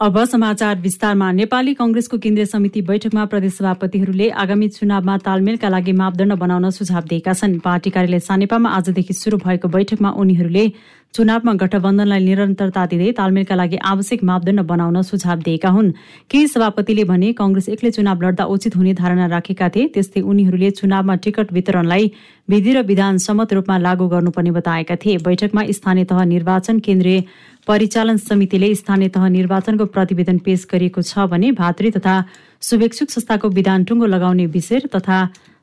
अब समाचार विस्तारमा। नेपाली कङ्ग्रेसको केन्द्रीय समिति बैठकमा प्रदेश सभापतिहरूले आगामी चुनावमा तालमेलका लागि मापदण्ड बनाउन सुझाव दिएका छन्। पार्टी कार्यालय सानेपामा आजदेखि सुरु भएको बैठकमा उनीहरूले चुनावमा गठबन्धनलाई निरन्तरता दिँदै तालमेलका लागि आवश्यक मापदण्ड बनाउन सुझाव दिएका हुन्। केही सभापतिले भने कङ्ग्रेस एक्लै चुनाव लड्दा उचित हुने धारणा राखेका थिए त्यस्तै उनीहरूले चुनावमा टिकट वितरणलाई विधि र विधान सम्मत रूपमा लागू गर्नुपर्ने बताएका थिए। बैठकमा स्थानीय तह निर्वाचन केन्द्रीय परिचालन समितिले स्थानीय तह निर्वाचनको प्रतिवेदन पेश गरिएको छ भने भातृ तथा शुभेच्छुक संस्थाको विधान टुङ्गो लगाउने विषय तथा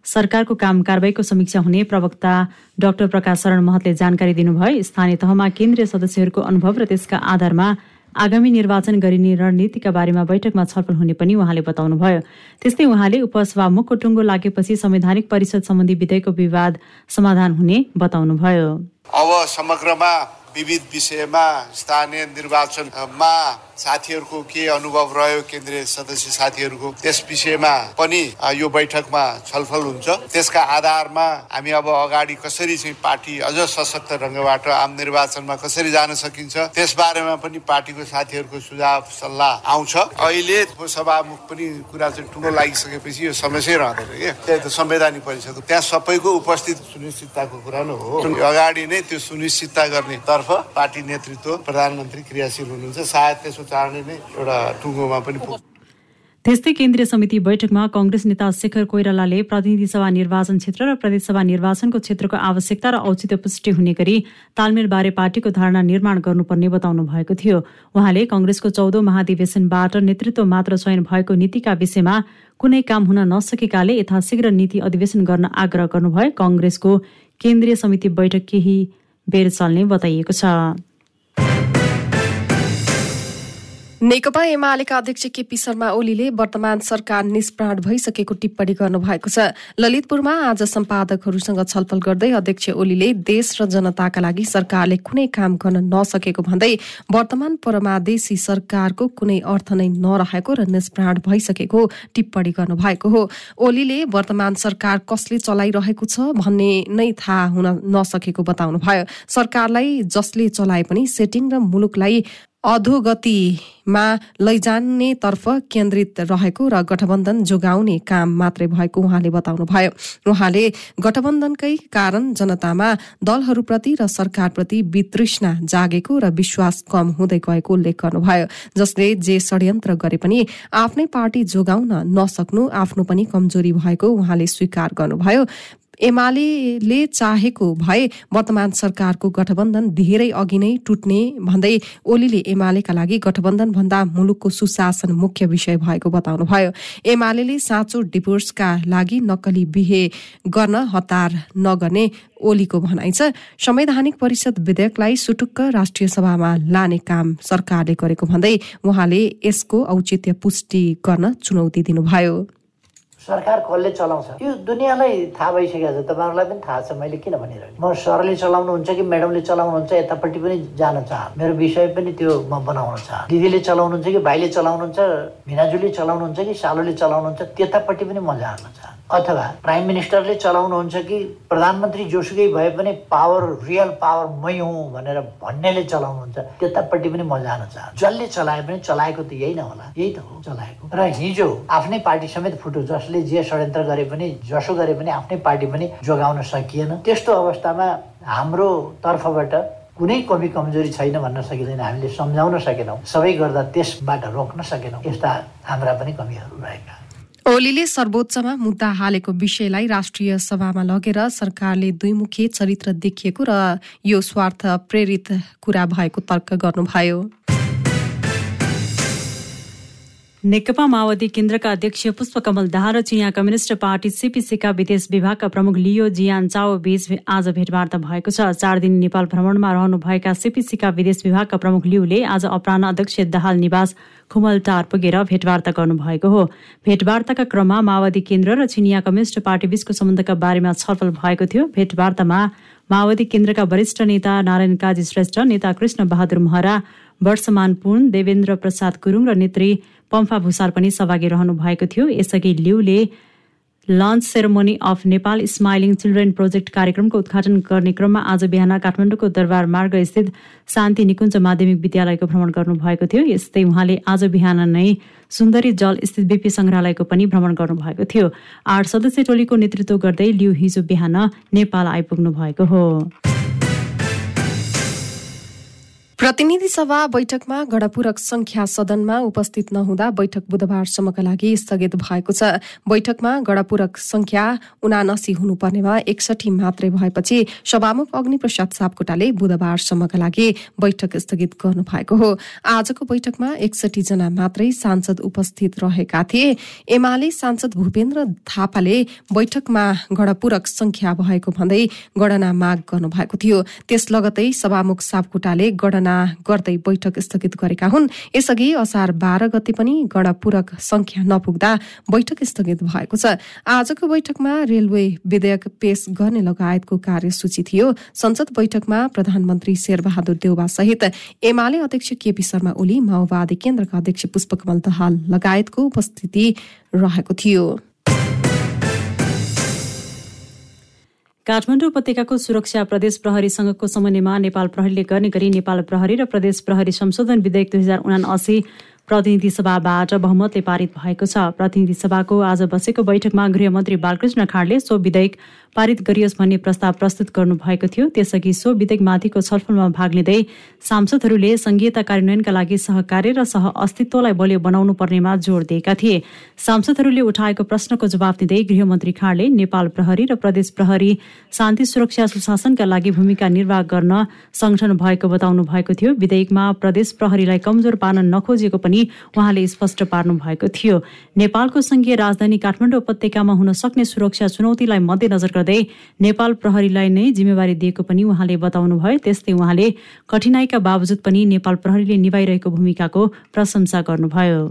सरकारको काम कारवाहीको समीक्षा हुने प्रवक्ता डाक्टर प्रकाश शरण महतले जानकारी दिनुभयो। स्थानीय तहमा केन्द्रीय सदस्यहरूको अनुभव र त्यसका आधारमा आगामी निर्वाचन गरिने रणनीतिका बारेमा बैठकमा छलफल हुने पनि उहाँले बताउनुभयो। त्यस्तै उहाँले उपसभामुखको टुङ्गो लागेपछि संवैधानिक परिषद सम्बन्धी विधेयकको विवाद समाधान हुने बताउनुभयो। अब समग्रमा विविध विषयमा स्थानीय निर्वाचनमा साथीहरूको के अनुभव रह्यो केन्द्रीय सदस्य साथीहरूको? त्यस विषयमा पनि यो बैठकमा छलफल हुन्छ। त्यसका आधारमा हामी अब अगाडि कसरी चाहिँ पार्टी अझ सशक्त ढङ्गबाट आम निर्वाचनमा कसरी जान सकिन्छ त्यस बारेमा पनि पार्टीको साथीहरूको सुझाव सल्लाह आउँछ। अहिले सभामुख पनि कुरा चाहिँ ठुलो लागिसकेपछि यो समस्या रहँदैन क्या त्यही त संवैधानिक परिषद त्यहाँ सबैको उपस्थित सुनिश्चितताको कुरा नै हो। अगाडि नै त्यो सुनिश्चितता गर्ने तर्फ पार्टी नेतृत्व प्रधानमन्त्री क्रियाशील हुनुहुन्छ। सायद त्यसो चाँडै नै एउटा टुङ्गोमा पनि त्यस्तै केन्द्रीय समिति बैठकमा कङ्ग्रेस नेता शेखर कोइरालाले प्रतिनिधि सभा निर्वाचन क्षेत्र र प्रदेशसभा निर्वाचनको क्षेत्रको आवश्यकता र औचित्य पुष्टि हुने गरी तालमेलबारे पार्टीको धारणा निर्माण गर्नुपर्ने बताउनु भएको थियो। उहाँले कङ्ग्रेसको चौधौं महाधिवेशनबाट नेतृत्व मात्र चयन भएको नीतिका विषयमा कुनै काम हुन नसकेकाले यथाशीघ्र नीति अधिवेशन गर्न आग्रह गर्नुभयो। कङ्ग्रेसको केन्द्रीय समिति बैठक केही बेर चल्ने बताइएको छ। नेकपा एमालेका अध्यक्ष केपी शर्मा ओलीले वर्तमान सरकार निष्प्राण भइसकेको टिप्पणी गर्नुभएको छ। ललितपुरमा आज सम्पादकहरूसँग छलफल गर्दै अध्यक्ष ओलीले देश र जनताका लागि सरकारले कुनै काम गर्न नसकेको भन्दै वर्तमान परमादेशी सरकारको कुनै अर्थ नै नरहेको र निष्प्राण भइसकेको टिप्पणी गर्नुभएको हो। ओलीले वर्तमान सरकार कसले चलाइरहेको छ भन्ने नै थाहा हुन नसकेको बताउनुभयो। सरकारलाई जसले चलाए पनि सेटिङ र मुलुकलाई अधोगतिमा लैजानेतर्फ केन्द्रित रहेको र गठबन्धन जोगाउने काम मात्रै भएको उहाँले बताउनुभयो। उहाँले गठबन्धनकै कारण जनतामा दलहरूप्रति र सरकारप्रति वितृष्णा जागेको र विश्वास कम हुँदै गएको उल्लेख गर्नुभयो जसले जे षड्यन्त्र गरे पनि आफ्नै पार्टी जोगाउन नसक्नु आफ्नो पनि कमजोरी भएको उहाँले स्वीकार गर्नुभयो। एमाले चाहेको भए वर्तमान सरकारको गठबन्धन धेरै अघि नै टुट्ने भन्दै ओलीले एमालेका लागि गठबन्धन भन्दा मुलुकको सुशासन मुख्य विषय भएको बताउनुभयो। एमाले साँचो डिभोर्सका लागि नक्कली बिहे गर्न हतार नगर्ने ओलीको भनाइ छ। संवैधानिक परिषद विधेयकलाई सुटुक्क राष्ट्रिय सभामा लाने काम सरकारले गरेको भन्दै उहाँले यसको औचित्य पुष्टि गर्न चुनौती दिनुभयो। सरकार कसले चलाउँछ? यो दुनियाँलाई थाहा भइसकेको छ। तपाईँहरूलाई पनि थाहा छ मैले किन भनिरहेको म सरले चलाउनुहुन्छ कि म्याडमले चलाउनुहुन्छ यतापट्टि पनि जान चाह मेरो विषय पनि त्यो म बनाउन चाह दिदीले चलाउनुहुन्छ कि भाइले चलाउनुहुन्छ भिनाजुले चलाउनुहुन्छ कि सालोले चलाउनुहुन्छ त्यतापट्टि पनि म जान चाह अथवा प्राइम मिनिस्टरले चलाउनुहुन्छ कि प्रधानमन्त्री जोसुकै भए पनि पावर रियल पावर मै हुँ भनेर भन्नेले चलाउनुहुन्छ त्यतापट्टि पनि म जान चाहन्छु। जसले चलाए पनि चलाएको त यही नै होला। यही त हो चलाएको। र हिजो आफ्नै पार्टी समेत फुट्यो जसले जे षड्यन्त्र गरे पनि जसो गरे पनि आफ्नै पार्टी पनि जोगाउन सकिएन। त्यस्तो अवस्थामा हाम्रो तर्फबाट कुनै कमी कमजोरी छैन भन्न सकिँदैन। हामीले सम्झाउन सकेनौँ। सबै गर्दा त्यसबाट रोक्न सकेनौँ। यस्ता हाम्रा पनि कमीहरू रहेका। ओलीले सर्वोच्चमा मुद्दा हालेको विषयलाई राष्ट्रिय सभामा लगेर सरकारले दुईमुखी चरित्र देखिएको र यो स्वार्थ प्रेरित कुरा भएको तर्क गर्नुभयो। नेकपा माओवादी केन्द्रका अध्यक्ष पुष्पकमल दाहाल र चिनिया कम्युनिष्ट पार्टी सिपिसीका विदेश विभागका प्रमुख लियो जियान चाओ बीच आज भेटवार्ता भएको छ। चार दिन नेपाल भ्रमणमा रहनुभएका सिपिसीका विदेश विभागका प्रमुख लियुले आज अपराह अध्यक्ष दाहाल निवास खुमलटार पुगेर भेटवार्ता गर्नुभएको हो। भेटवार्ताका क्रममा माओवादी केन्द्र र चिनिया कम्युनिष्ट पार्टी बीचको सम्बन्धका बारेमा छलफल भएको थियो। भेटवार्तामा माओवादी केन्द्रका वरिष्ठ नेता नारायण काजी श्रेष्ठ नेता कृष्ण बहादुर महरा वर्षमान पुन देवेन्द्र प्रसाद गुरुङ र नेत्री पम्फा भूषाल पनि सहभागी रहनु भएको थियो। यसअघि लिउले launch ceremony of Nepal smiling children project कार्यक्रमको उद्घाटन गर्ने क्रममा आज बिहान काठमाडौँको दरबार मार्ग स्थित शान्ति निकुञ्ज माध्यमिक विद्यालयको भ्रमण गर्नुभएको थियो। यस्तै उहाँले आज बिहान नै सुन्दरी जल स्थित बिपी संग्रहालयको पनि भ्रमण गर्नुभएको थियो। आठ सदस्य टोलीको नेतृत्व गर्दै लिउ हिजो बिहान नेपाल आइपुग्नु भएको हो। प्रतिनिधि सभा बैठकमा गणपूरक संख्या सदनमा उपस्थित नहुँदा बैठक बुधबारसम्मका लागि स्थगित भएको छ। बैठकमा गणपूरक संख्या उनासी हुनुपर्नेमा एकसठी मात्रै भएपछि सभामुख अग्निप्रसाद सापकोटाले बुधबारसम्मका लागि बैठक स्थगित गर्नु भएको हो। आजको बैठकमा एकसठी जना मात्रै सांसद उपस्थित रहेका थिए। एमाले सांसद भूपेन्द्र थापाले बैठकमा गणपूरक संख्या भएको भन्दै गणना माग गर्नुभएको थियो। त्यस लगतै सभामुख सापकोटाले गणना गर्दै बैठक स्थगित गरेका हुन्। यसअघि असार बाह्र गते पनि गणपूरक संख्या नपुग्दा बैठक स्थगित भएको छ। आजको बैठकमा रेलवे विधेयक पेश गर्ने लगायतको कार्यसूची थियो। संसद बैठकमा प्रधानमन्त्री शेरबहादुर देउबा सहित एमाले अध्यक्ष केपी शर्मा ओली माओवादी केन्द्रका अध्यक्ष पुष्पकमल दहाल लगायतको उपस्थिति रहेको थियो। काठमाडौँ उपत्यकाको सुरक्षा प्रदेश प्रहरीसँगको समन्वयमा नेपाल प्रहरीले गर्ने गरी नेपाल प्रहरी र प्रदेश प्रहरी संशोधन विधेयक दुई हजार उनासी प्रतिनिधि सभाबाट बहुमतले पारित भएको छ। प्रतिनिधि सभाको आज बसेको बैठकमा गृहमन्त्री बालकृष्ण खाडले सो विधेयक पारित गरियोस् भन्ने प्रस्ताव प्रस्तुत गर्नुभएको थियो। त्यसअघि सो विधेयकमाथिको छलफलमा भाग लिँदै सांसदहरूले संघीयता कार्यान्वयनका लागि सहकार्य र सह अस्तित्वलाई बलियो बनाउनु पर्नेमा जोड़ दिएका थिए। सांसदहरूले उठाएको प्रश्नको जवाब दिँदै गृहमन्त्री खाँडले नेपाल प्रहरी र प्रदेश प्रहरी शान्ति सुरक्षा सुशासनका लागि भूमिका निर्वाह गर्न संगठन भएको बताउनु भएको थियो। विधेयकमा प्रदेश प्रहरीलाई कमजोर पार्न नखोजिएको पनि उहाँले स्पष्ट पार्नु भएको थियो। नेपालको संघीय राजधानी काठमाडौँ उपत्यकामा हुन सक्ने सुरक्षा चुनौतीलाई मध्यनजर गर्दै नेपाल प्रहरीलाई नै जिम्मेवारी दिएको पनि उहाँले बताउनुभयो। त्यस्तै उहाँले कठिनाईका बावजुद पनि नेपाल प्रहरीले निभाइरहेको भूमिकाको प्रशंसा गर्नुभयो।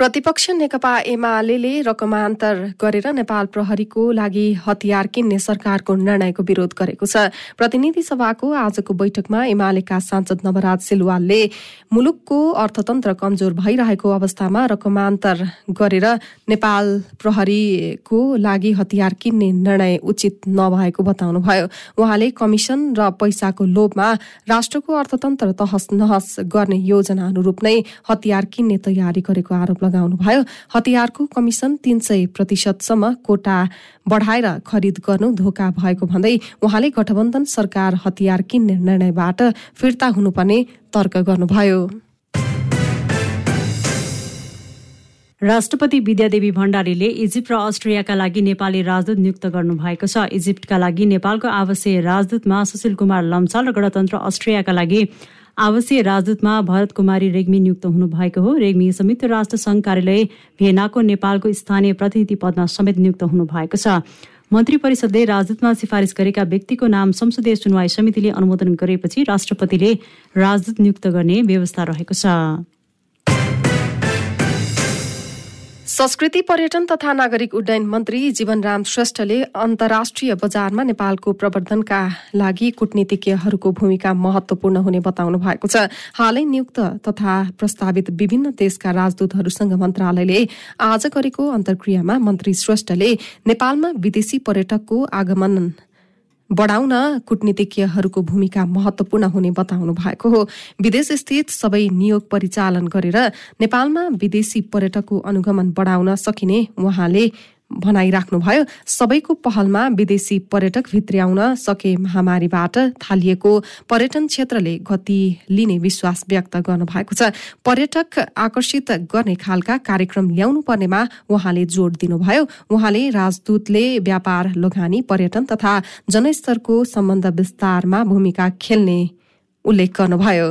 प्रतिपक्ष नेकपा एमाले रकमान्तर गरेर नेपाल प्रहरीको लागि हतियार किन्ने सरकारको निर्णयको विरोध गरेको छ। प्रतिनिधि सभाको आजको बैठकमा एमालेका सांसद नवराज सिलवालले मुलुकको अर्थतन्त्र कमजोर भइरहेको अवस्थामा रकमान्तर गरेर नेपाल प्रहरीको लागि हतियार किन्ने निर्णय उचित नभएको बताउनुभयो। उहाँले कमिसन र पैसाको लोभमा राष्ट्रको अर्थतन्त्र तहस नहस गर्ने योजना अनुरूप नै हतियार किन्ने तयारी गरेको आरोप लगाउनुभयो हतियारको कमिसन तीन सय प्रतिशतसम्म कोटा बढाएर खरिद गर्नु धोका भएको भन्दै उहाँले गठबन्धन सरकार हतियार किन्ने निर्णयबाट फिर्ता हुनुपर्ने तर्क गर्नुभयो। राष्ट्रपति विद्यादेवी भण्डारीले इजिप्ट र अस्ट्रेलियाका लागि नेपाली राजदूत नियुक्त गर्नुभएको छ। इजिप्टका लागि नेपालको आवासीय राजदूतमा सुशील कुमार लम्साल र गणतन्त्र अस्ट्रेलियाका लागि आवासीय राजदूतमा भरत कुमारी रेग्मी नियुक्त हुनुभएको हो। रेग्मी संयुक्त राष्ट्र संघ कार्यालय भेनाको नेपालको स्थानीय प्रतिनिधि पदमा समेत नियुक्त हुनुभएको छ। मन्त्री परिषदले राजदूतमा सिफारिस गरेका व्यक्तिको नाम संसदीय सुनवाई समितिले अनुमोदन गरेपछि राष्ट्रपतिले राजदूत नियुक्त गर्ने व्यवस्था रहेको छ। संस्कृति पर्यटन तथा नागरिक उड्डयन मन्त्री जीवनराम श्रेष्ठले अन्तर्राष्ट्रिय बजारमा नेपालको प्रवर्धनका लागि कूटनीतिज्ञहरूको भूमिका महत्वपूर्ण हुने बताउनु भएको छ। हालै नियुक्त तथा प्रस्तावित विभिन्न देशका राजदूतहरूसँग मन्त्रालयले आज गरेको अन्तर्क्रियामा मन्त्री श्रेष्ठले नेपालमा विदेशी पर्यटकको आगमन बढ़ाउन कूटनीतिज्ञहरूको भूमिका महत्वपूर्ण हुने बताउनु भएको हो। विदेश स्थित सबै नियोग परिचालन गरेर नेपालमा विदेशी पर्यटकको अनुगमन बढ़ाउन सकिने उहाँले भनाइराख्नुभयो सबैको पहलमा विदेशी पर्यटक भित्र्याउन सके महामारीबाट थालिएको पर्यटन क्षेत्रले गति लिने विश्वास व्यक्त गर्नुभएको छ। पर्यटक आकर्षित गर्ने खालका कार्यक्रम ल्याउनु पर्नेमा उहाँले जोड़ दिनुभयो। उहाँले राजदूतले व्यापार लगानी पर्यटन तथा जनस्तरको सम्बन्ध विस्तारमा भूमिका खेल्ने उल्लेख गर्नुभयो।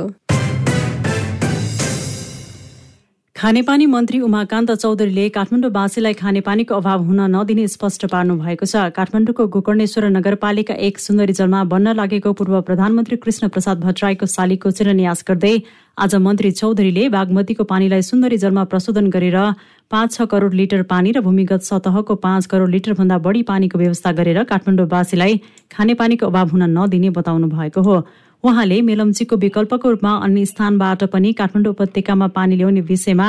खानेपानी मन्त्री उमाकान्त चौधरीले काठमाडौँवासीलाई खानेपानीको अभाव हुन नदिने स्पष्ट पार्नु भएको छ। काठमाडौँको गोकर्णेश्वर नगरपालिका एक सुन्दरी जलमा बन्न लागेको पूर्व प्रधानमन्त्री कृष्ण प्रसाद भट्टराईको शालीको शिलान्यास गर्दै आज मन्त्री चौधरीले बागमतीको पानीलाई सुन्दरी जलमा प्रशोधन गरेर पाँच छ करोड लिटर पानी र भूमिगत सतहको पाँच करोड लिटरभन्दा बढी पानीको व्यवस्था गरेर काठमाडौँवासीलाई खानेपानीको अभाव हुन नदिने बताउनु भएको हो। उहाँले मेलम्चीको विकल्पको रूपमा अन्य स्थानबाट पनि काठमाडौँ उपत्यकामा पानी ल्याउने विषयमा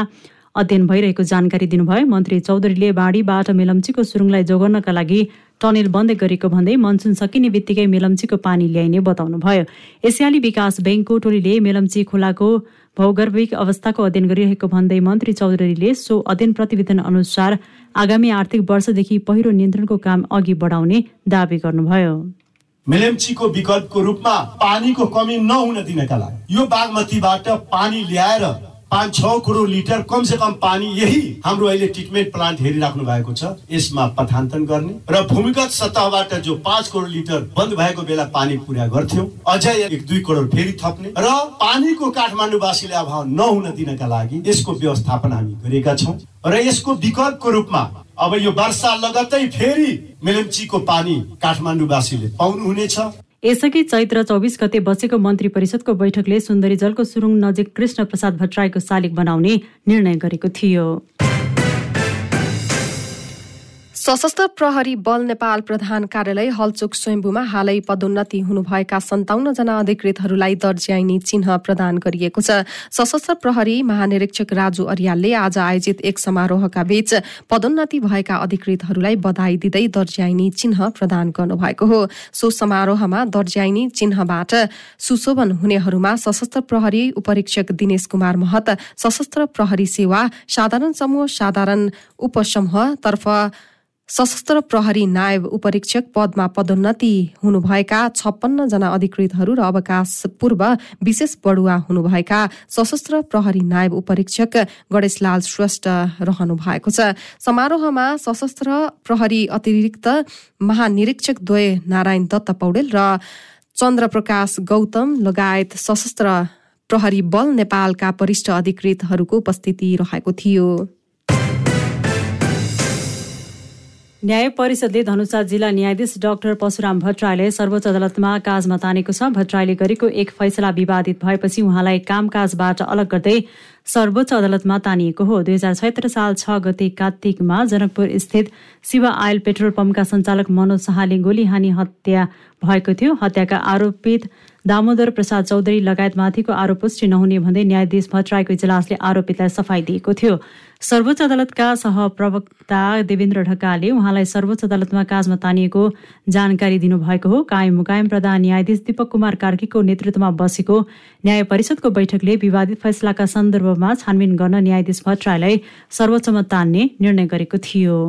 अध्ययन भइरहेको जानकारी दिनुभयो। मन्त्री चौधरीले बाढीबाट मेलम्चीको सुरुङलाई जोगाउनका लागि टनेल बन्द गरेको भन्दै मनसुन सकिने बित्तिकै मेलम्चीको पानी ल्याइने बताउनुभयो। एसियाली विकास ब्याङ्कको टोलीले मेलम्ची खोलाको भौगर्भिक अवस्थाको अध्ययन गरिरहेको भन्दै मन्त्री चौधरीले सो अध्ययन प्रतिवेदन अनुसार आगामी आर्थिक वर्षदेखि पहिरो नियन्त्रणको काम अघि बढाउने दावी गर्नुभयो। मेलेम्चीको विकल्पको रूपमा पानीको कमी नहुन दिनका लागि। यो बागमतीबाट पानी ल्याएर पाँच छ करोड लिटर कम से कम पानी यही हाम्रो अहिले ट्रिटमेन्ट प्लान्ट हेरिराख्नु भएको छ। यसमा पठान्तन गर्ने र भूमिगत सतहबाट जो पाँच करोड लिटर बन्द भएको बेला पानी पुरा गर्थ्यौँ अझै एक दुई करोड फेरि थप्ने र पानीको काठमाडौँवासीले अभाव नहुन दिनका लागि यसको व्यवस्थापन हामी गरेका छौँ र यसको विकल्पको रूपमा अब यो वर्षा लगत्तै फेरि मेलम्चीको पानी काठमाडौँवासीले पाउनुहुनेछ। यसअघि चैत्र चौबिस गते बसेको मन्त्री परिषदको बैठकले सुन्दरी जलको सुरुङ नजिक कृष्ण प्रसाद भट्टराईको शालिग बनाउने निर्णय गरेको थियो। सशस्त्र प्रहरी बल नेपाल प्रधान कार्यालय हलचोक स्वयम्भूमा हालै पदोन्नति हुनुभएका सन्ताउन्न जना अधिकृतहरूलाई दर्ज्याइने चिन्ह प्रदान गरिएको छ। सशस्त्र प्रहरी महानिरीक्षक राजु अरियालले आज आयोजित एक समारोहका बीच पदोन्नति भएका अधिकृतहरूलाई बधाई दिँदै दर्ज्याइने चिन्ह प्रदान गर्नुभएको हो। सो समारोहमा दर्ज्याइने चिन्हबाट सुशोभन हुनेहरूमा सशस्त्र प्रहरी उपरीक्षक दिनेश कुमार महत सशस्त्र प्रहरी सेवा साधारण समूह साधारण उपसमूहतर्फ सशस्त्र प्रहरी नायब उपरीक्षक पदमा पदोन्नति हुनुभएका छप्पन्न जना अधिकृतहरू र अवकाश पूर्व विशेष बढुवा हुनुभएका सशस्त्र प्रहरी नायब उपरीक्षक गणेशलाल श्रेष्ठ रहनु भएको छ। समारोहमा सशस्त्र प्रहरी अतिरिक्त महानिरीक्षक द्वय नारायण दत्त पौडेल र चन्द्रप्रकाश गौतम लगायत सशस्त्र प्रहरी बल नेपालका वरिष्ठ अधिकृतहरूको उपस्थिति रहेको थियो। न्याय परिषदले धनुषा जिल्ला न्यायाधीश डाक्टर परशुराम भट्टराईले सर्वोच्च अदालतमा काजमा तानेको छ। भट्टराईले गरेको एक फैसला विवादित भएपछि उहाँलाई कामकाजबाट अलग गर्दै सर्वोच्च अदालतमा तानिएको हो। दुई हजार छत्तर साल छ गते कार्तिकमा जनकपुर स्थित शिव आयल पेट्रोल पम्पका सञ्चालक मनोज शाहले गोली हानी हत्या भएको थियो। हत्याका आरोपित दामोदर प्रसाद चौधरी लगायतमाथिको आरोप पुष्टि नहुने भन्दै न्यायाधीश भट्टराईको इजलासले आरोपितलाई सफाई दिएको थियो। सर्वोच्च अदालतका सहप्रवक्ता देवेन्द्र ढकालले उहाँलाई सर्वोच्च अदालतमा काजमा तानिएको जानकारी दिनुभएको हो। कायम मुकायम प्रधान न्यायाधीश दीपक कुमार कार्कीको नेतृत्वमा बसेको न्याय परिषदको बैठकले विवादित फैसलाका सन्दर्भमा छानबिन गर्न न्यायाधीश भट्टराईलाई सर्वोच्चमा तान्ने निर्णय गरेको थियो।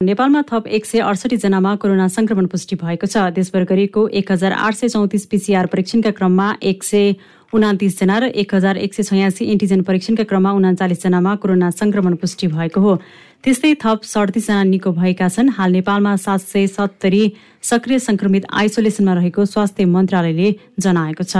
नेपालमा थप एक सय अडसठी जनामा कोरोना संक्रमण पुष्टि भएको छ। देशभर गरिएको एक हजार आठ सय चौतिस पिसिआर परीक्षणका क्रममा एक सय उनातिसजना र एक हजार एक सय छयासी एन्टिजेन परीक्षणका क्रममा उनाचालिसजनामा कोरोना संक्रमण पुष्टि भएको हो। त्यस्तै थप सडतिसजना निको भएका छन्। हाल नेपालमा सात सय सत्तरी सक्रिय संक्रमित आइसोलेसनमा रहेको स्वास्थ्य मन्त्रालयले जनाएको छ।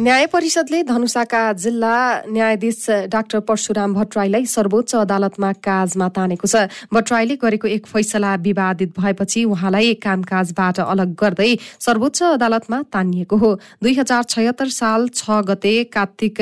न्याय परिषदले धनुषाका जिल्ला न्यायाधीश डाक्टर परशुराम भट्टराईलाई सर्वोच्च अदालतमा काजमा तानेको छ। भट्टराईले गरेको एक फैसला विवादित भएपछि उहाँलाई कामकाजबाट अलग गर्दै सर्वोच्च अदालतमा तानिएको हो। दुई हजार छयत्तर साल छ गते कार्तिक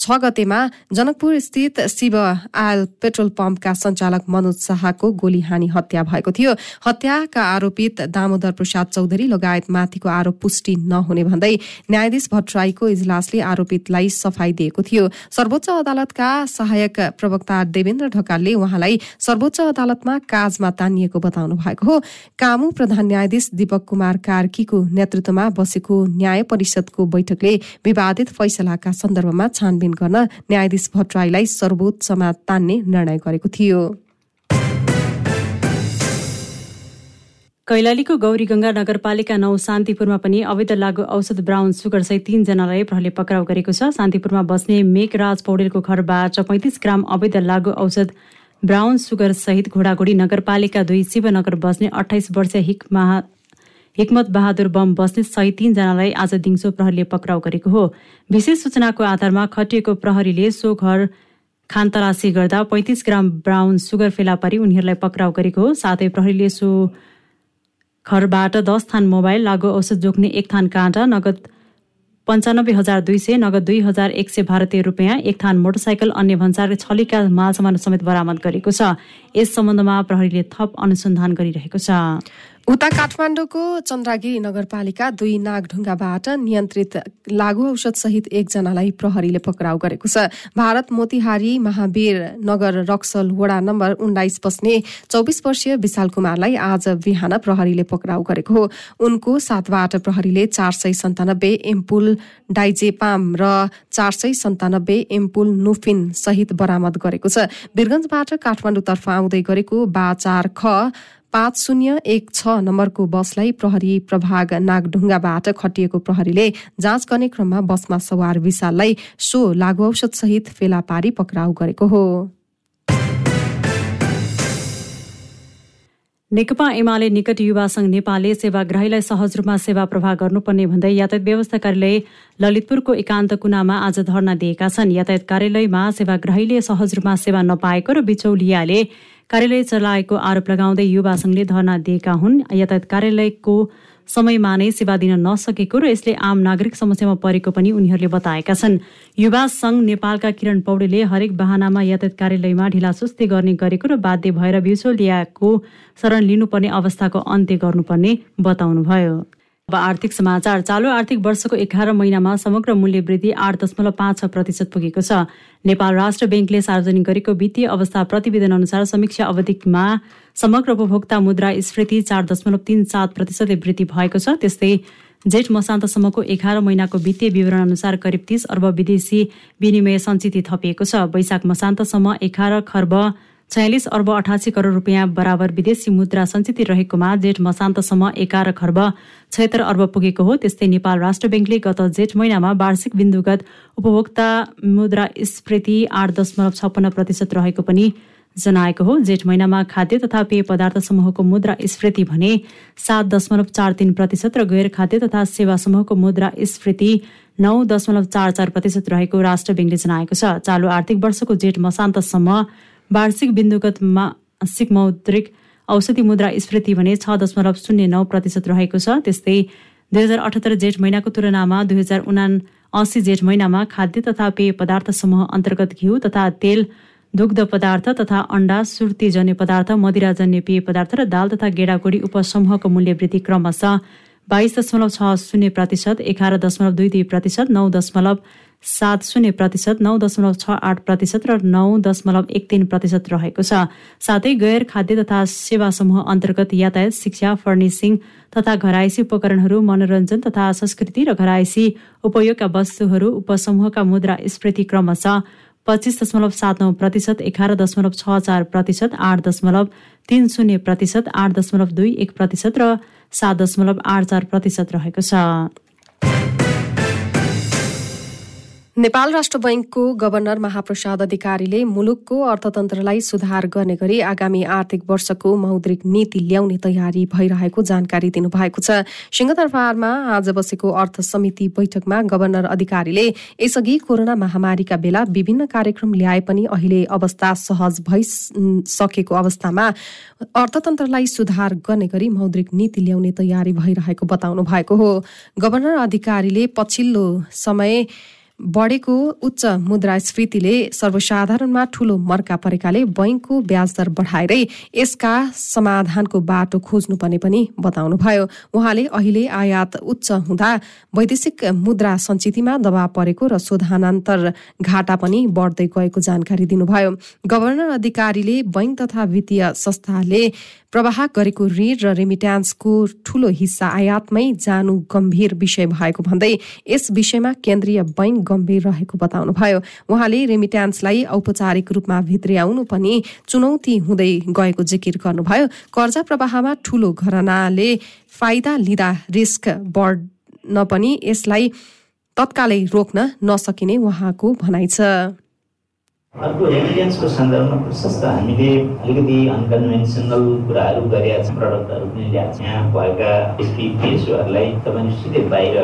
छ गतेमा जनकपुर स्थित शिव आयल पेट्रोल पम्पका सञ्चालक मनोज शाहको गोली हानी हत्या भएको थियो। हत्याका आरोपित दामोदर प्रसाद चौधरी लगायत माथिको आरोप पुष्टि नहुने भन्दै न्यायाधीश भट्टराईको इजलासले आरोपितलाई सफाई दिएको थियो। सर्वोच्च अदालतका सहायक प्रवक्ता देवेन्द्र ढकालले उहाँलाई सर्वोच्च अदालतमा काजमा तानिएको बताउनु भएको हो। कामु प्रधान न्यायाधीश दीपक कुमार कार्कीको नेतृत्वमा बसेको न्याय परिषदको बैठकले विवादित फैसलाका सन्दर्भमा छानबिन गर्न न्यायाधीश भट्टराईलाई सर्वोच्चमा तान्ने निर्णय गरेको थियो। कैलालीको गौरीगंगा नगरपालिका नौ शान्तिपुरमा पनि अवैध लागु औषध ब्राउन सुगर सहित तीनजनालाई प्रहरीले पक्राउ गरेको छ। शान्तिपुरमा बस्ने मेघराज पौडेलको घरबाट पैँतिस ग्राम अवैध लागु औषध ब्राउन सुगर सहित घोडाघोडी नगरपालिका दुई शिवनगर बस्ने अठाइस वर्षीय हिक्मा हिक्मत बहादुर बम बस्ने सहित तीनजनालाई आज दिउँसो प्रहरीले पक्राउ गरेको हो। विशेष सूचनाको आधारमा खटिएको प्रहरीले सो घर खानतलासी गर्दा पैँतिस ग्राम ब्राउन सुगर फेला पारी उनीहरूलाई पक्राउ गरेको हो। साथै प्रहरीले सो घरबाट दस थान मोबाइल लागु औषध जोख्ने एक थान काँटा नगद पन्चानब्बे हजार दुई सय नगद दुई हजार एक सय भारतीय रुपियाँ एक थान मोटरसाइकल अन्य भन्सार छलीका माल सामान समेत बरामद गरेको छ। यस सम्बन्धमा प्रहरीले थप अनुसन्धान गरिरहेको छ। उता काठमाडौँको चन्द्रागिरी नगरपालिका दुई नागढुङ्गाबाट नियन्त्रित लागु औषध सहित एकजनालाई प्रहरीले पक्राउ गरेको छ। भारत मोतिहारी महावीर नगर रक्सल वडा नम्बर उन्नाइस बस्ने चौबिस वर्षीय विशाल कुमारलाई आज बिहान प्रहरीले पक्राउ गरेको हो। उनको साथबाट प्रहरीले चार सय सन्तानब्बे एम्पुल डाइजेपाम र चार सय सन्तानब्बे एम्पुल नुफिन सहित बरामद गरेको छ। वीरगंजबाट काठमाडौँतर्फ आउँदै गरेको बा चार ख पाँच शून्य एक छ नम्बरको बसलाई प्रहरी प्रभाग नागढुङ्गाबाट खटिएको प्रहरीले जाँच गर्ने क्रममा बसमा सवार विशाललाई सो लागु औषध सहित फेला पारी पक्राउ गरेको हो। नेकपा एमाले निकट युवा संघ नेपालले सेवाग्राहीलाई सहज रूपमा सेवा प्रवाह गर्नुपर्ने भन्दै यातायात व्यवस्था कार्यालय ललितपुरको एकान्त कुनामा आज धरना दिएका छन्। यातायात कार्यालयमा सेवाग्राहीले सहज रूपमा सेवा नपाएको र बिचौलियाले कार्यालय चलाएको आरोप लगाउँदै युवा संघले धरना दिएका हुन्। यातायात कार्यालयको समयमा नै सेवा दिन नसकेको र यसले आम नागरिक समस्यामा परेको पनि उनीहरूले बताएका छन्। युवा संघ नेपालका किरण पौडेलले हरेक वाहनामा यातायात कार्यालयमा ढिलासुस्ती गर्ने गरेको र बाध्य भएर बिचौलियाको शरण लिनुपर्ने अवस्थाको अन्त्य गर्नुपर्ने बताउनुभयो। अब आर्थिक समाचार चालु आर्थिक वर्षको एघार महिनामा समग्र मूल्य वृद्धि आठ दशमलव पाँच छ प्रतिशत पुगेको छ। नेपाल राष्ट्र ब्याङ्कले सार्वजनिक गरेको वित्तीय अवस्था प्रतिवेदन अनुसार समीक्षा अवधिमा समग्र उपभोक्ता मुद्रा स्फीति चार दशमलव तीन सात प्रतिशतले वृद्धि भएको छ। त्यस्तै जेठ मसान्तसम्मको एघार महिनाको वित्तीय विवरण अनुसार करिब तीस अर्ब विदेशी विनिमय सञ्चित थपिएको छ। वैशाख मसान्तसम्म एघार खर्ब छयालिस अर्ब अठासी करोड रुपियाँ बराबर विदेशी मुद्रा सञ्चित रहेकोमा जेठ मसान्तसम्म एघार खर्ब छयत्तर अर्ब पुगेको हो। त्यस्तै नेपाल राष्ट्र ब्याङ्कले गत जेठ महिनामा वार्षिक बिन्दुगत उपभोक्ता मुद्रा स्फीति आठ दशमलव छप्पन्न प्रतिशत रहेको पनि जनाएको हो। जेठ महिनामा खाद्य तथा पेय पदार्थ समूहको मुद्रा स्फीति भने सात दशमलव चार तीन प्रतिशत र गैर खाद्य तथा सेवा समूहको मुद्रा स्फीति नौ दशमलव चार चार प्रतिशत रहेको राष्ट्र ब्याङ्कले जनाएको छ। चालु आर्थिक वर्षको जेठ मसान्तसम्म वार्षिक बिन्दुगत मासिक मौद्रिक औषधि मुद्रा स्फीति भने छ दशमलव शून्य नौ प्रतिशत रहेको छ। त्यस्तै दुई हजार अठहत्तर जेठ महिनाको तुलनामा दुई हजार उना असी जेठ महिनामा खाद्य तथा पेय पदार्थ समूह अन्तर्गत घिउ तथा तेल दुग्ध पदार्थ तथा अण्डा सुर्तीजन्य पदार्थ मदिराजन्य पेय पदार्थ र दाल तथा गेडागुडी उपसमूहको मूल्य वृद्धि क्रमशः बाइस दशमलव छ शून्य प्रतिशत एघार दशमलव दुई दुई प्रतिशत नौ दशमलव सात शून्य प्रतिशत नौ दशमलव छ आठ प्रतिशत र नौ दशमलव एक तीन प्रतिशत रहेको छ। साथै गैर खाद्य तथा सेवा समूह अन्तर्गत यातायात शिक्षा फर्निसिङ तथा घरायसी उपकरणहरू मनोरञ्जन तथा संस्कृति र घरायसी उपयोगका वस्तुहरू उपसमूहका मुद्रा स्मृति क्रमशः पच्चिस दशमलव सात नौ प्रतिशत एघार दशमलव छ चार प्रतिशत आठ दशमलव तीन शून्य प्रतिशत आठ दशमलव दुई एक प्रतिशत र सात दशमलव आठ चार प्रतिशत रहेको छ। नेपाल राष्ट्र बैंकको गवर्नर महाप्रसाद अधिकारीले मुलुकको अर्थतन्त्रलाई सुधार गर्ने गरी आगामी आर्थिक वर्षको मौद्रिक नीति ल्याउने तयारी भइरहेको जानकारी दिनुभएको छ। सिंहदरबारमा आज बसेको अर्थ समिति बैठकमा गवर्नर अधिकारीले यसअघि कोरोना महामारीका बेला विभिन्न कार्यक्रम ल्याए पनि अहिले अवस्था सहज भइसकेको अवस्थामा अर्थतन्त्रलाई सुधार गर्ने गरी मौद्रिक नीति ल्याउने तयारी भइरहेको बताउनु भएको हो। गवर्नर अधिकारीले पछिल्लो समय बढेको उच्च मुद्रास्फीतिले सर्वसाधारणमा ठूलो मर्का परेकाले बैंकको ब्याज दर बढाएरै यसका समाधानको बाटो खोज्नुपर्ने पनि बताउनुभयो। उहाँले अहिले आयात उच्च हुँदा वैदेशिक मुद्रा सञ्चितमा दबाव परेको र शोधानान्तर घाटा पनि बढ्दै गएको जानकारी दिनुभयो। गभर्नर अधिकारीले बैंक तथा वित्तीय संस्थाले प्रवाह गरेको ऋण र रेमिट्यान्सको ठूलो हिस्सा आयातमै जानु गम्भीर विषय भएको भन्दै यस विषयमा केन्द्रीय बैंक गम्भीर रहेको बताउनुभयो उहाँले रेमिट्यान्सलाई औपचारिक रूपमा भित्र्याउनु पनि चुनौती हुँदै गएको जिकिर गर्नुभयो। कर्जा प्रवाहमा ठूलो घरनाले फाइदा लिँदा रिस्क बढ्न पनि यसलाई तत्कालै रोक्न नसकिने उहाँको भनाइ छ। अर्को रेमिटेन्सको सन्दर्भमा प्रशस्त हामीले अलिकति अनकन्भेन्सनल कुराहरू गरेका छौँ प्रडक्टहरू पनि ल्याएको छौँ। यहाँ भएका एसपी पिएसओहरूलाई तपाईँले सिधै बाहिर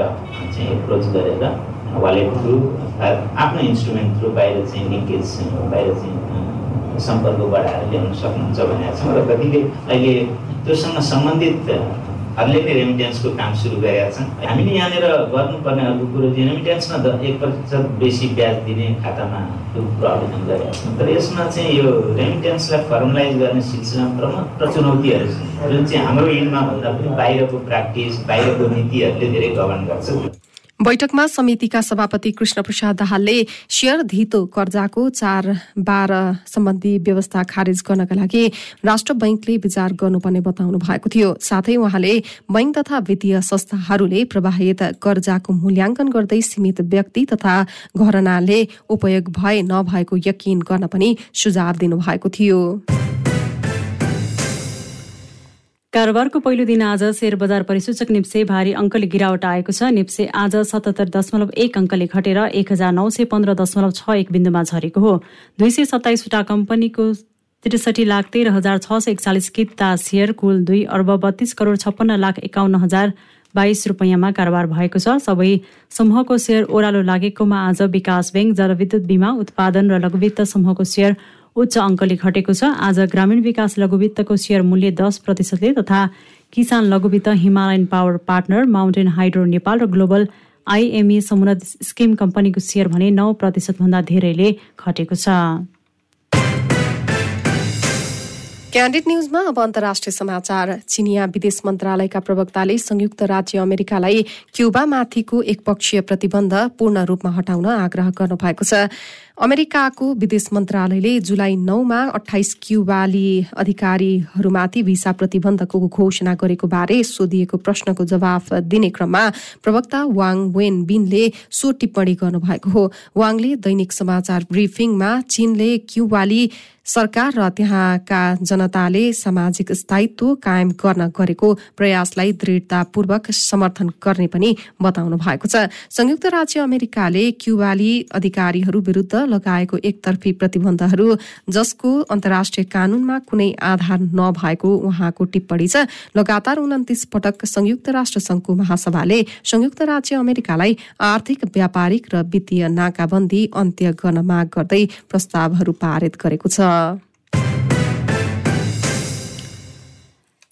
चाहिँ एप्रोच गरेर वालेट थ्रु आफ्नो इन्स्ट्रुमेन्ट थ्रु बाहिर चाहिँ लिङ्केज बाहिर चाहिँ सम्पर्क बढाएर ल्याउन सक्नुहुन्छ भनेको छौँ। र कतिले अहिले त्योसँग सम्बन्धित हरूले नै रेमिटेन्सको काम सुरु गरेका छन्। हामीले यहाँनिर गर्नुपर्ने अर्को कुरो चाहिँ रेमिटेन्समा त एक प्रतिशत बेसी ब्याज दिने खातामा रूपको आवेदन गरेका छौँ तर यसमा चाहिँ यो रेमिटेन्सलाई फर्मलाइज गर्ने सिलसिलामा प्रमुख चुनौतीहरू छन्। जुन चाहिँ हाम्रो इन्डमा भन्दा पनि बाहिरको प्र्याक्टिस बाहिरको नीतिहरूले धेरै गभर्न गर्छ। बैठकमा समितिका सभापति कृष्ण प्रसाद दाहालले शेयर धितो कर्जाको चार बाह्र सम्बन्धी व्यवस्था खारेज गर्नका लागि राष्ट्र बैंकले विचार गर्नुपर्ने बताउनु भएको थियो। साथै उहाँले बैंक तथा वित्तीय संस्थाहरूले प्रवाहित कर्जाको मूल्याङ्कन गर्दै सीमित व्यक्ति तथा घरनाले उपयोग भए नभएको यकिन गर्न पनि सुझाव दिनुभएको थियो। कारोबारको पहिलो दिन आज शेयर बजार परिसूचक निप्से भारी अङ्कले गिरावट आएको छ। निप्से आज सतहत्तर दशमलव एक अङ्कले घटेर एक हजार नौ सय पन्ध्र दशमलव छ एक बिन्दुमा झरेको हो। दुई सय सत्ताइसवटा कम्पनीको त्रिसठी लाख तेह्र हजार छ सय एकचालिस किता सेयर कुल दुई अर्ब बत्तीस करोड छप्पन्न लाख एकाउन्न हजार बाइस रुपियाँमा कारोबार भएको छ। सबै समूहको सेयर ओह्रालो लागेकोमा आज विकास ब्याङ्क जलविद्युत बिमा उत्पादन र लघुवित्त समूहको सेयर उच्च अङ्कले घटेको छ। आज ग्रामीण विकास लघुवित्तको सेयर मूल्य दस प्रतिशतले तथा किसान लघुवित्त Himalayan power partner mountain hydro Nepal र ग्लोबल आइएमई समुद्र स्किम कम्पनीको सेयर भने नौ प्रतिशतभन्दा धेरैले घटेको छ। क्यान्डिड न्युजमा अब अन्तर्राष्ट्रिय समाचार। चिनिया विदेश मन्त्रालयका प्रवक्ताले संयुक्त राज्य अमेरिकालाई क्युबामाथिको एकपक्षीय प्रतिबन्ध पूर्ण रूपमा हटाउन आग्रह गर्नुभएको छ। अमेरिकाको विदेश मन्त्रालयले जुलाई नौमा अठाइस क्युबाली अधिकारीहरूमाथि भिसा प्रतिबन्धको घोषणा गरेको बारे सोधिएको प्रश्नको जवाफ दिने क्रममा प्रवक्ता वाङ वेन बिनले सो टिप्पणी गर्नुभएको हो। वाङले दैनिक समाचार ब्रिफिङमा चीनले क्युबाली सरकार र त्यहाँका जनताले सामाजिक स्थायित्व कायम गर्न गरेको प्रयासलाई दृढतापूर्वक समर्थन गर्ने पनि बताउनु भएको छ। संयुक्त राज्य अमेरिकाले क्युबाली अधिकारीहरू विरूद्ध लगाएको एकतर्फी प्रतिबन्धहरू जसको अन्तर्राष्ट्रिय कानूनमा कुनै आधार नभएको उहाँको टिप्पणी छ। लगातार उन्तिस पटक संयुक्त राष्ट्र संघको महासभाले संयुक्त राज्य अमेरिकालाई आर्थिक व्यापारिक र वित्तीय नाकाबन्दी अन्त्य गर्न माग गर्दै प्रस्तावहरू पारित गरेको छ।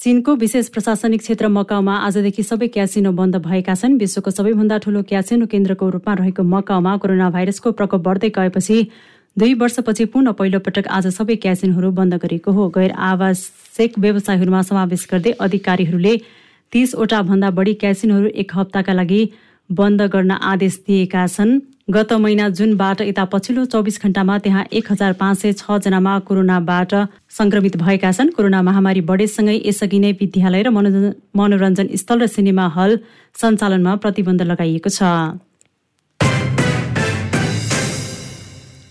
चीनको विशेष प्रशासनिक क्षेत्र मकाउमा आजदेखि सबै क्यासिनो बन्द भएका छन्। विश्वको सबैभन्दा ठूलो क्यासिनो केन्द्रको रूपमा रहेको मकाउमा कोरोना भाइरसको प्रकोप बढ्दै गएपछि दुई वर्षपछि पुनः पहिलोपटक आज सबै क्यासिनोहरू बन्द गरिएको हो। गैर आवश्यक व्यवसायहरूमा समावेश गर्दै अधिकारीहरूले तीसवटा भन्दा बढी क्यासिनोहरू एक हप्ताका लागि बन्द गर्न आदेश दिएका छन्। गत महिना जुनबाट यता पछिल्लो चौबिस घण्टामा त्यहाँ एक हजार पाँच सय छजनामा कोरोनाबाट संक्रमित भएका छन्। कोरोना महामारी बढेसँगै यसअघि नै विद्यालय र मनोरञ्जन स्थल र सिनेमा हल सञ्चालनमा प्रतिबन्ध लगाइएको छ।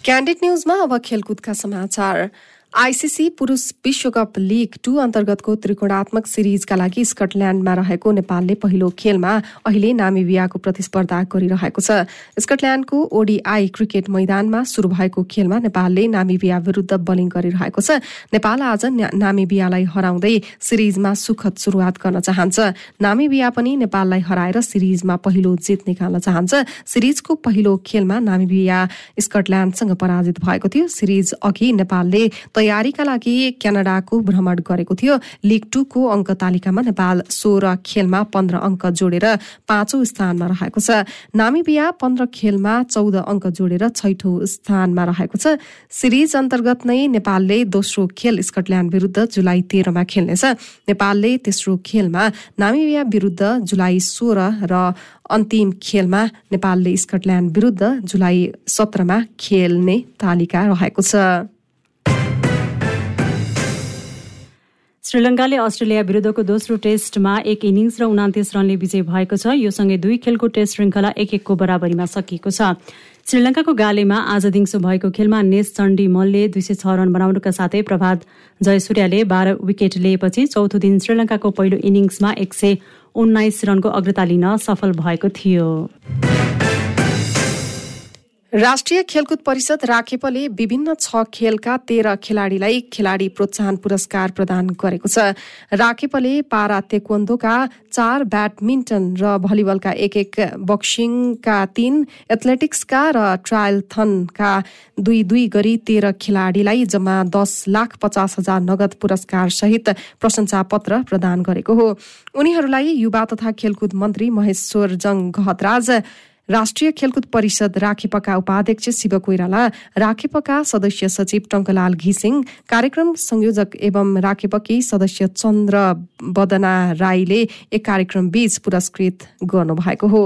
न्युजमा अब खेलकुदका समाचार। आइसिसी पुरुष विश्वकप लिग टू अन्तर्गतको त्रिकोणात्मक सिरिजका लागि स्कटल्याण्डमा रहेको नेपालले पहिलो खेलमा अहिले नामिबियाको प्रतिस्पर्धा गरिरहेको छ। स्कटल्याण्डको ओडिआई क्रिकेट मैदानमा शुरू भएको खेलमा नेपालले नामिबिया विरूद्ध बलिङ गरिरहेको छ। नेपाल आज नामिबियालाई हराउँदै सिरिजमा सुखद शुरूआत गर्न चाहन्छ। नामिबिया पनि नेपाललाई हराएर सिरिजमा पहिलो जित निकाल्न चाहन्छ। सिरिजको पहिलो खेलमा नामिबिया स्कटल्याण्डसँग पराजित भएको थियो। सिरिज अघि नेपालले तयारीका लागि क्यानाडाको भ्रमण गरेको थियो। लिग टूको अङ्क तालिकामा नेपाल सोह्र खेलमा पन्ध्र अङ्क जोडेर पाँचौं स्थानमा रहेको छ। नामिबिया पन्ध्र खेलमा चौध अङ्क जोडेर छैठौं स्थानमा रहेको छ। सिरिज अन्तर्गत नै नेपालले दोस्रो खेल स्कटल्याण्ड विरूद्ध जुलाई तेह्रमा खेल्नेछ। नेपालले तेस्रो खेलमा नामिबिया विरूद्ध जुलाई सोह्र र अन्तिम खेलमा नेपालले स्कटल्याण्ड विरूद्ध जुलाई सत्रमा खेल्ने तालिका रहेको छ। श्रीलङ्काले अस्ट्रेलिया विरुद्धको दोस्रो टेस्टमा एक इनिङ्स र उनातिस रनले विजय भएको छ। यो सँगै दुई खेलको टेस्ट श्रृङ्खला एक एकको बराबरीमा सकिएको छ। श्रीलङ्काको गालेमा आज दिउँसो भएको खेलमा नेस चण्डी मलले दुई सय छ रन बनाउनुका साथै प्रभात जयसूर्यले बाह्र विकेट लिएपछि चौथो दिन श्रीलङ्काको पहिलो इनिङ्समा एक सय उन्नाइस रनको अग्रता लिन सफल भएको थियो। राष्ट्रिय खेलकुद परिषद राखेपले विभिन्न छ खेलका तेह्र खेलाडीलाई खेलाडी प्रोत्साहन पुरस्कार प्रदान गरेको छ। राखेपले पारा तेक्वन्दोका चार ब्याडमिन्टन र भलिबलका एक एक बक्सिङका तीन एथलेटिक्सका र ट्रायलथनका दुई दुई गरी तेह्र खेलाडीलाई जम्मा दस लाख पचास हजार नगद पुरस्कार सहित प्रशंसा पत्र प्रदान गरेको हो। उनीहरूलाई युवा तथा खेलकुद मन्त्री महेश्वर जङ घहतराज राष्ट्रिय खेलकुद परिषद राखेपका उपाध्यक्ष शिव कोइराला राखेपका सदस्य सचिव टङ्कलाल घिसिङ कार्यक्रम संयोजक एवं राखेपकी सदस्य चन्द्र बदना राईले एक कार्यक्रम बीच पुरस्कृत गर्नुभएको हो।